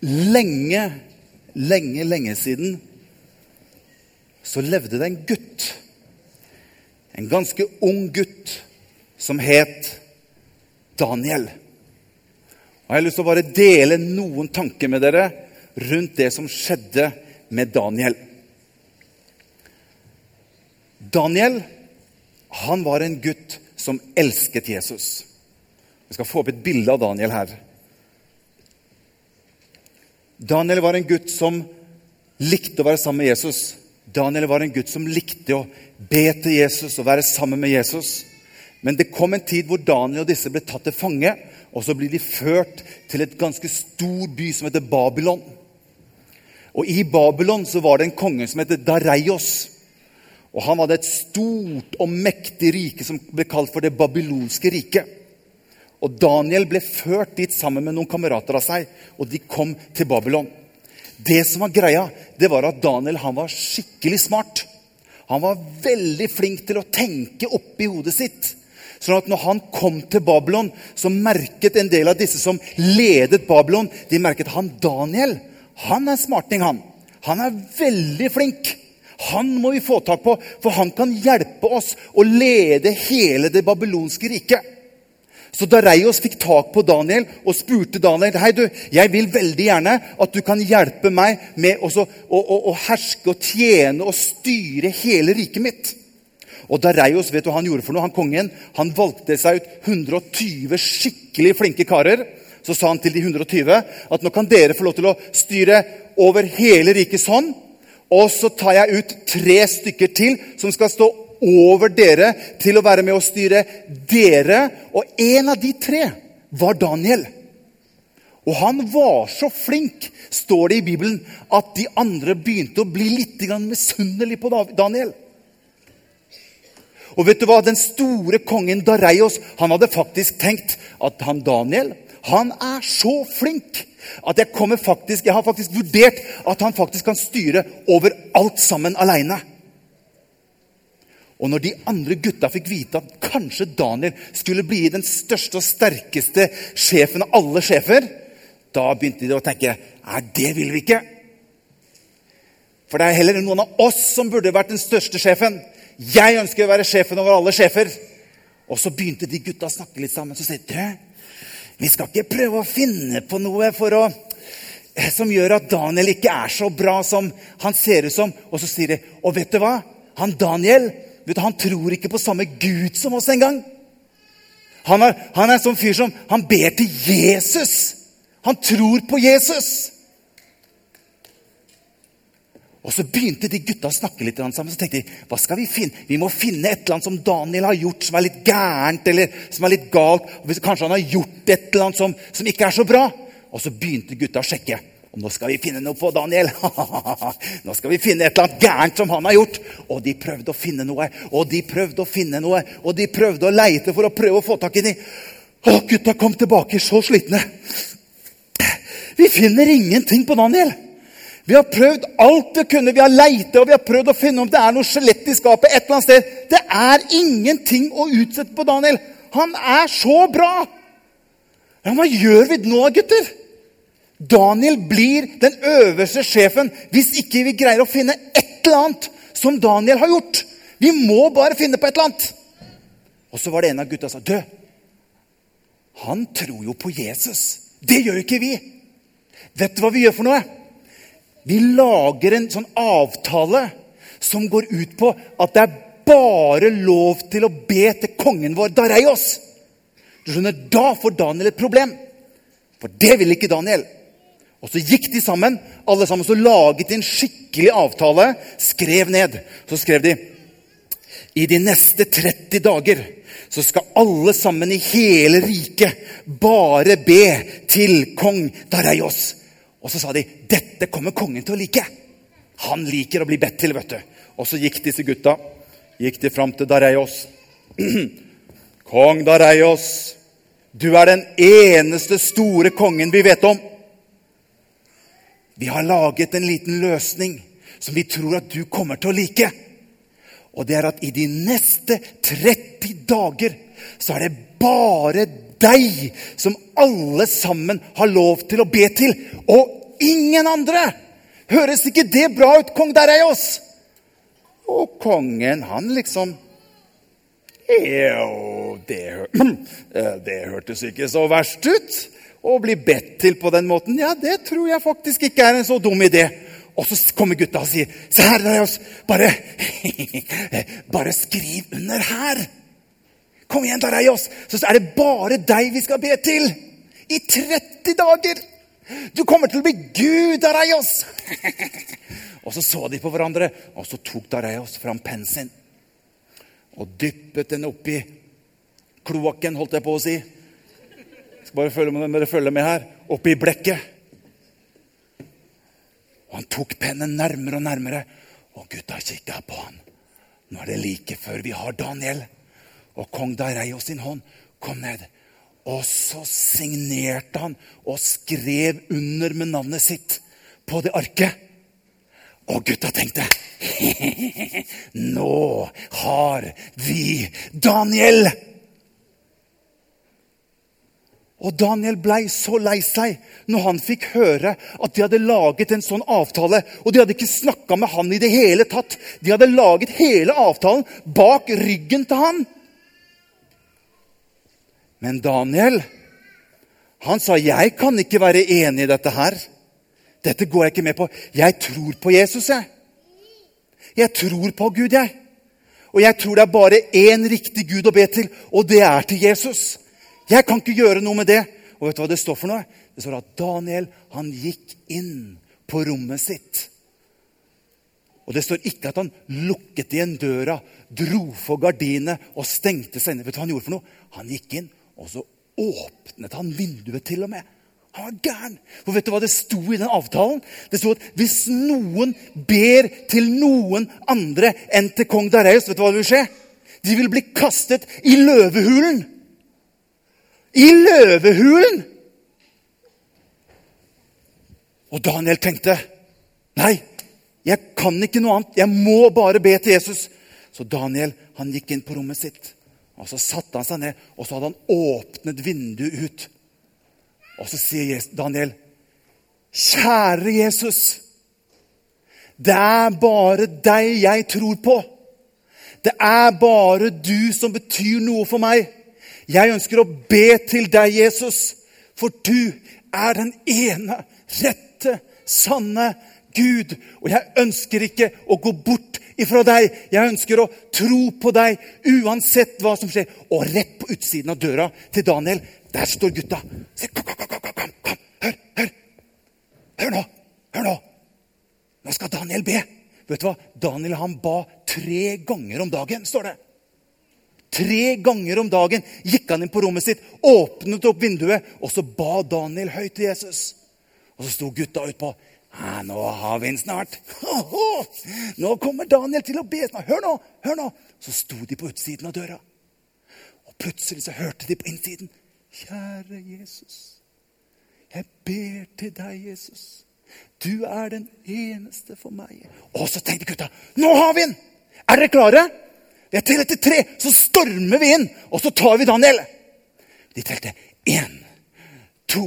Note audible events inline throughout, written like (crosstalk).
lenge, lenge, lenge siden så levde det en gutt. En ganske ung gutt som het Daniel. Og Jeg har lyst til å bare dele noen tanker med dere rundt det som skjedde med Daniel. Daniel han var en gutt som elsket Jesus. Vi skal få opp et bilde av Daniel her. Daniel var en gutt som likte å være sammen med Jesus. Daniel var en gutt som likte å be til Jesus og være sammen med Jesus. Men det kom en tid hvor Daniel og disse ble tatt til fange. Og så blir de ført til et ganske stor by som heter Babylon. Og I Babylon så var det en konge som heter Dareios. Og Han hadde et stort og mektig rike som ble kalt for det babylonske riket. Og Daniel ble ført dit sammen med noen kamerater av seg, og de kom til Babylon. Det som var greia, det var at Daniel han var skikkelig smart. Han var veldig flink til å tenke oppi hodet sitt. Sånn at når han kom til Babylon, så merket en del av disse som ledet Babylon, de merket han Daniel han er smarting, han. Han er veldig flink. Han må vi få tak på, for han kan hjelpe oss å lede hele det babylonske riket. Så Dareios fikk tak på Daniel og spurte Daniel Hei du, jeg vil veldig gjerne at du kan hjelpe meg med å, å, å, herske og tjene og styre hele riket mitt. Og Dareios vet du hva han gjorde for noe? Han kongen han valgte seg ut 120 skikkelig flinke karer. Så sa han til de 120 at nå kan dere få lov til å styre over hele rikets hånd. Og så tar jeg ut tre stykker til som skal stå over dere til å være med å styre dere. Og en av de tre var Daniel. Og han var så flink, står det i Bibelen, at de andre begynte å bli litt misunnelige på Daniel. Og vet du hva? Den store kongen Dareios han hadde faktisk tenkt at han Daniel han er så flink at jeg, faktisk, jeg har faktisk vurdert at han faktisk kan styre over alt sammen aleine. Og når de andre gutta fikk vite at kanskje Daniel skulle bli den største og sterkeste sjefen av alle sjefer, da begynte de å tenke Nei, det vil vi ikke. For det er heller noen av oss som burde vært den største sjefen. Jeg ønsker å være sjefen over alle sjefer. Og så begynte de gutta å snakke litt sammen. Så sier de vi skal ikke prøve å finne på noe å, som gjør at Daniel ikke er så bra som han ser ut som. Og så sier de Og vet du hva? Han Daniel du, han tror ikke på samme Gud som oss engang. Han er, han er en sånn fyr som han ber til Jesus. Han tror på Jesus. Og Så begynte de gutta å snakke litt sammen. Så tenkte de hva skal vi finne? Vi må finne et eller annet som Daniel har gjort som er litt gærent eller som er litt galt. Kanskje han har gjort et eller annet som, som ikke er så bra. Og så begynte gutta å sjekke. Og nå skal vi finne noe på Daniel. (laughs) nå skal vi finne et eller annet gærent som han har gjort. Og de prøvde å finne noe, og de prøvde å finne noe, og de prøvde å leite for å prøve å få tak i dem. Å, gutta kom tilbake så slitne. Vi finner ingenting på Daniel. Vi har prøvd alt vi kunne. Vi har leita og vi har prøvd å finne om det er noe skjelett i skapet. et eller annet sted. Det er ingenting å utsette på Daniel. Han er så bra! Ja, hva gjør vi nå, gutter? Daniel blir den øverste sjefen hvis ikke vi greier å finne et eller annet som Daniel har gjort. Vi må bare finne på et eller annet. Og så var det en av gutta som sa du, han tror jo på Jesus. Det gjør jo ikke vi. Vet du hva vi gjør for noe? Vi lager en sånn avtale som går ut på at det er bare lov til å be til kongen vår Dareios. Du skjønner, Da får Daniel et problem. For det vil ikke Daniel. Og Så gikk de sammen, alle sammen, så laget de en skikkelig avtale. Skrev ned. Så skrev de i de neste 30 dager så skal alle sammen i hele riket bare be til kong Dareios. Og så sa de dette kommer kongen til å like. Han liker å bli bedt til. vet du. Og så gikk disse gutta gikk de fram til Dareios. (clears throat) Kong Dareios, du er den eneste store kongen vi vet om. Vi har laget en liten løsning som vi tror at du kommer til å like. Og det er at i de neste 30 dager så er det bare deg som alle sammen har lov til å be til. Og ingen andre! Høres ikke det bra ut, kong Dereios? Og kongen, han liksom Jo, det, (clears throat) det hørtes ikke så verst ut. Å bli bedt til på den måten, ja, det tror jeg faktisk ikke er en så dum idé. Og så kommer gutta og sier, 'Se her, Dareios, bare, (laughs) bare skriv under her.' Kom igjen, Dareios, så er det bare deg vi skal be til. I 30 dager. Du kommer til å bli Gud, Dareios. (laughs) og så så de på hverandre, og så tok Dareios fram pennen sin og dyppet den oppi kloakken, holdt jeg på å si. Skal bare følge med, dere følger med her. Oppi blekket. Og han tok pennen nærmere og nærmere, og gutta kikka på han. Nå er det like før vi har Daniel. Og kong Dareios sin hånd kom ned. Og så signerte han og skrev under med navnet sitt på det arket. Og gutta tenkte (laughs) Nå har vi Daniel! Og Daniel blei så lei seg når han fikk høre at de hadde laget en sånn avtale. Og de hadde ikke snakka med han i det hele tatt. De hadde laget hele avtalen bak ryggen til han. Men Daniel, han sa, 'Jeg kan ikke være enig i dette her.' Dette går jeg ikke med på. Jeg tror på Jesus, jeg. Jeg tror på Gud, jeg. Og jeg tror det er bare én riktig Gud å be til, og det er til Jesus. Jeg kan ikke gjøre noe med det. Og vet du hva det står for noe? Det står at Daniel han gikk inn på rommet sitt. Og det står ikke at han lukket igjen døra, dro for gardinet og stengte seg inne. Vet du hva han gjorde for noe? Han gikk inn og så åpnet han vinduet til og med. Han var gæren. For vet du hva det sto i den avtalen? Det sto at hvis noen ber til noen andre enn til kong Dareus, vet du hva det vil skje? De vil bli kastet i løvehulen. I løvehulen! Og Daniel tenkte nei, jeg kan ikke noe annet. Jeg må bare be til Jesus. Så Daniel han gikk inn på rommet sitt. Og Så satte han seg ned, og så hadde han åpnet vinduet ut. Og så sier Daniel, 'Kjære Jesus, det er bare deg jeg tror på.' 'Det er bare du som betyr noe for meg.' 'Jeg ønsker å be til deg, Jesus, for du er den ene rette, sanne Gud.' 'Og jeg ønsker ikke å gå bort ifra deg. Jeg ønsker å tro på deg uansett hva som skjer. Og rett på utsiden av døra til Daniel, der står gutta. Se, kom, kom, kom, kom, kom. Hør, hør. Hør nå. Hør nå. Nå skal Daniel be. Vet du hva? Daniel han ba tre ganger om dagen, står det. Tre ganger om dagen gikk han inn på rommet sitt, åpnet opp vinduet, og så ba Daniel høyt til Jesus. Og så sto gutta utpå. Nå har vi den snart. (laughs) Nå kommer Daniel til å be. Hør nå! hør nå. Så sto de på utsiden av døra. Og plutselig så hørte de på innsiden. Kjære Jesus, jeg ber til deg, Jesus. Du er den eneste for meg. Og så tenkte gutta nå har vi den! Er dere klare? Jeg er til tre, så stormer vi inn, og så tar vi Daniel. De telte én, to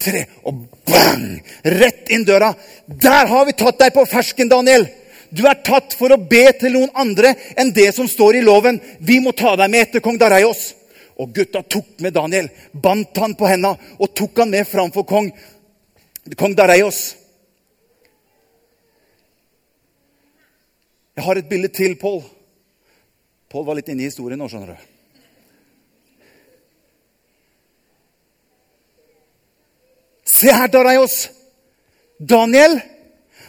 tre, og bang! Rett inn døra. Der har vi tatt deg på fersken, Daniel. Du er tatt for å be til noen andre enn det som står i loven. Vi må ta deg med etter kong Dareios. Og gutta tok med Daniel, bandt han på henda og tok han med framfor kong, kong Dareios. Jeg har et bilde til, Pål. Pål var litt inne i historien nå, skjønner du. Se her, Daraios. Daniel,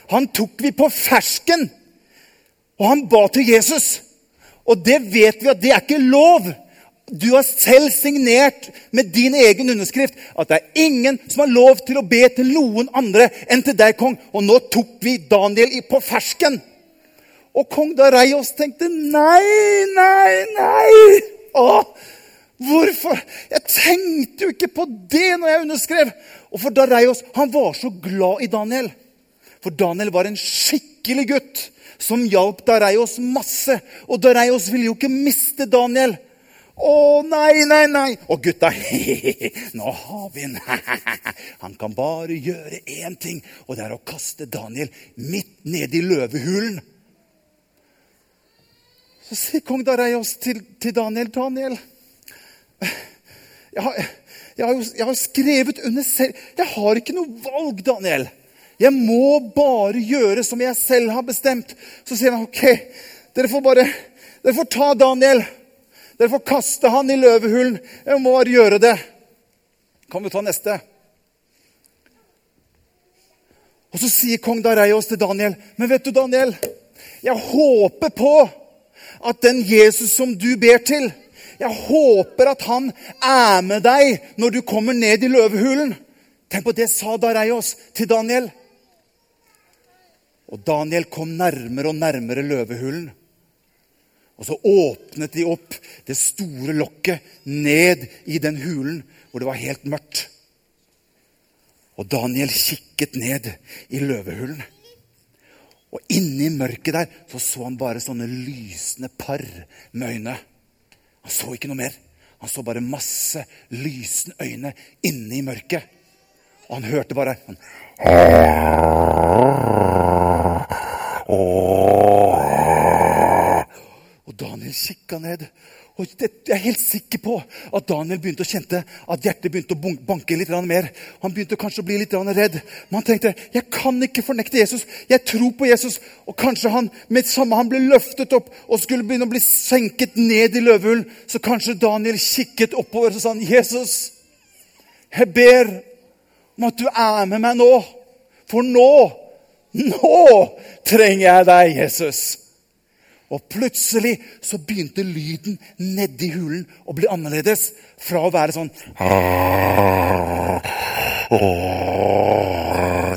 han tok vi på fersken. Og han ba til Jesus. Og det vet vi at det er ikke lov. Du har selv signert med din egen underskrift at det er ingen som har lov til å be til noen andre enn til deg, kong. Og nå tok vi Daniel på fersken. Og kong Dareios tenkte nei, nei, nei. Åh, hvorfor? Jeg tenkte jo ikke på det når jeg underskrev. Og for Dareios han var så glad i Daniel. For Daniel var en skikkelig gutt som hjalp Dareios masse. Og Dareios ville jo ikke miste Daniel. Å, nei, nei, nei. Og gutta (laughs) Nå har vi en (laughs) Han kan bare gjøre én ting, og det er å kaste Daniel midt ned i løvehulen. (laughs) Så sier kong Dareios til, til Daniel Daniel jeg har, jeg, har, jeg har, skrevet under selv Jeg har ikke noe valg, Daniel. Jeg må bare gjøre som jeg selv har bestemt. Så sier han ok, dere får bare dere får ta Daniel. Dere får kaste han i løvehulen. Jeg må bare gjøre det. Kan vi ta neste? Og så sier kong Dareios til Daniel, men vet du, Daniel, jeg håper på at den Jesus som du ber til, jeg håper at han er med deg når du kommer ned i løvehulen. Tenk på det sa Dareios til Daniel. Og Daniel kom nærmere og nærmere løvehulen. Og så åpnet de opp det store lokket ned i den hulen hvor det var helt mørkt. Og Daniel kikket ned i løvehulen. Og inni mørket der så, så han bare sånne lysende par med øyne. Han så ikke noe mer. Han så bare masse lysende øyne inne i mørket. Og han hørte bare han, Og Daniel kikka ned. Og jeg er helt sikker på at Daniel begynte å kjente at hjertet begynte å banke litt mer. Han begynte kanskje å bli litt redd. Men han tenkte jeg kan ikke fornekte Jesus. Jeg tror på Jesus. Og kanskje han med samme han ble løftet opp og skulle begynne å bli senket ned i løvehulen, så kanskje Daniel kikket oppover og sa han, Jesus, jeg ber om at du er med meg nå. For nå, nå trenger jeg deg, Jesus. Og plutselig så begynte lyden nedi hulen å bli annerledes. Fra å være sånn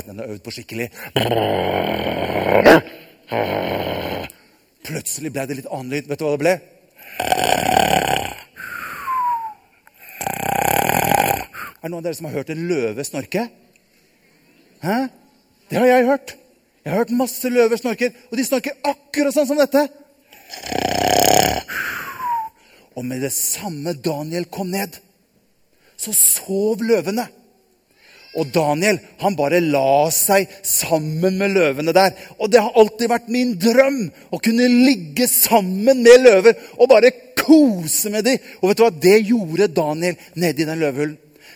Den er øvd på skikkelig. Plutselig ble det litt annen lyd. Vet du hva det ble? Er det noen av dere som har hørt en løve snorke? Hæ? Det har jeg hørt. Jeg har hørt masse løver snorke, og de snorker akkurat sånn som dette. Og med det samme Daniel kom ned, så sov løvene. Og Daniel han bare la seg sammen med løvene der. Og det har alltid vært min drøm å kunne ligge sammen med løver og bare kose med dem. Og vet du hva? Det gjorde Daniel nede i den løvehulen.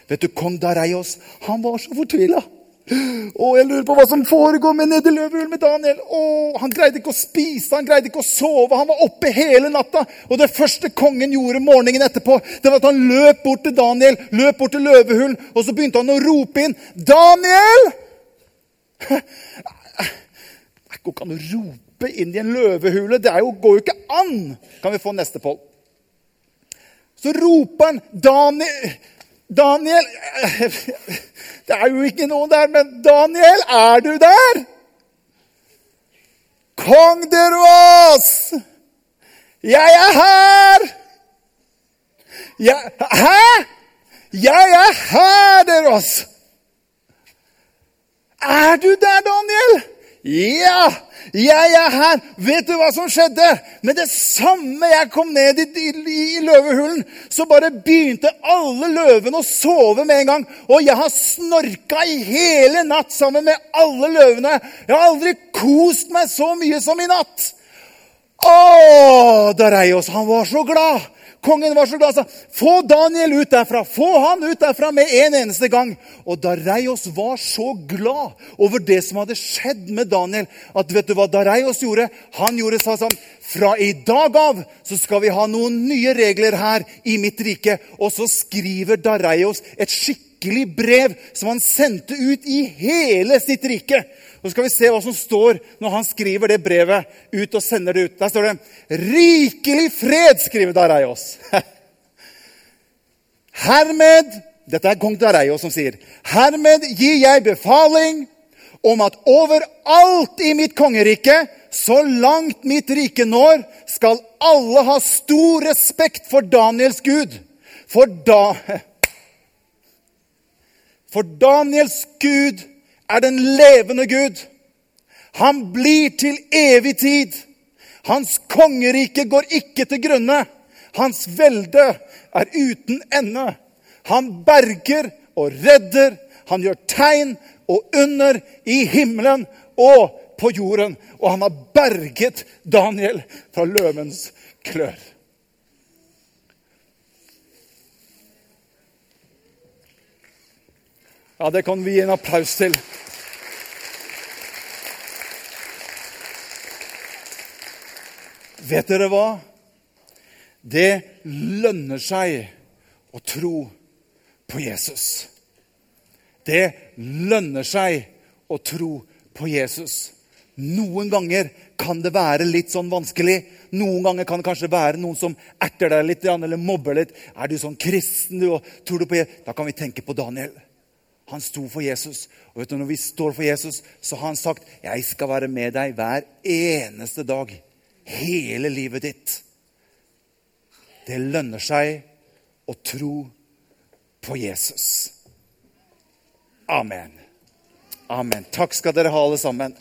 Vet du, Kong Dareios han var så fortvila. Å, jeg lurer på hva som foregår med nede i løvehulen med Daniel. Å, han greide ikke å spise, han greide ikke å sove. Han var oppe hele natta. Og det første kongen gjorde morgenen etterpå, det var at han løp bort til Daniel, løp bort til løvehulen, og så begynte han å rope inn 'Daniel!' Det går ikke an å rope inn i en løvehule. Det jo, går jo ikke an! Kan vi få neste, poll? Så roper han 'Daniel!' Daniel Det er jo ikke noen der, men Daniel, er du der? Kong Deroas! Jeg er her! Jeg, hæ? Jeg er her, Deroas! Er du der, Daniel? Ja! Jeg er her! Vet du hva som skjedde? Med det samme jeg kom ned i, i, i, løvehulen, så bare begynte alle løvene å sove med en gang. Og jeg har snorka i hele natt sammen med alle løvene. Jeg har aldri kost meg så mye som i natt. Å, Dareios, han var så glad. Kongen var så glad. sa, Få Daniel ut derfra! Få han ut derfra med en eneste gang! Og Dareios var så glad over det som hadde skjedd med Daniel, at vet du hva Dareios gjorde? Han gjorde sa sånn Fra i dag av så skal vi ha noen nye regler her i mitt rike. Og så skriver Dareios et skikkelig brev som han sendte ut i hele sitt rike. Så skal vi se hva som står når han skriver det brevet ut og sender det ut. Der står det 'Rikelig fred', skriver Dareios. (laughs) Hermed Dette er kong Dareios som sier. Hermed gir jeg befaling om at overalt i mitt kongerike, så langt mitt rike når, skal alle ha stor respekt for Daniels Gud. For da (laughs) For Daniels Gud er den levende Gud. Han blir til evig tid. Hans kongerike går ikke til grunne. Hans velde er uten ende. Han berger og redder. Han gjør tegn og under i himmelen og på jorden. Og han har berget Daniel fra løvens klør. Ja, det kan vi gi en applaus til. Vet dere hva? Det lønner seg å tro på Jesus. Det lønner seg å tro på Jesus. Noen ganger kan det være litt sånn vanskelig. Noen ganger kan det kanskje være noen som erter deg litt eller mobber litt. Er du sånn kristen, du, og tror du på Jesus? Da kan vi tenke på Daniel. Han sto for Jesus. Og vet du, når vi står for Jesus, så har han sagt, 'Jeg skal være med deg hver eneste dag.' Hele livet ditt. Det lønner seg å tro på Jesus. Amen. Amen. Takk skal dere ha, alle sammen.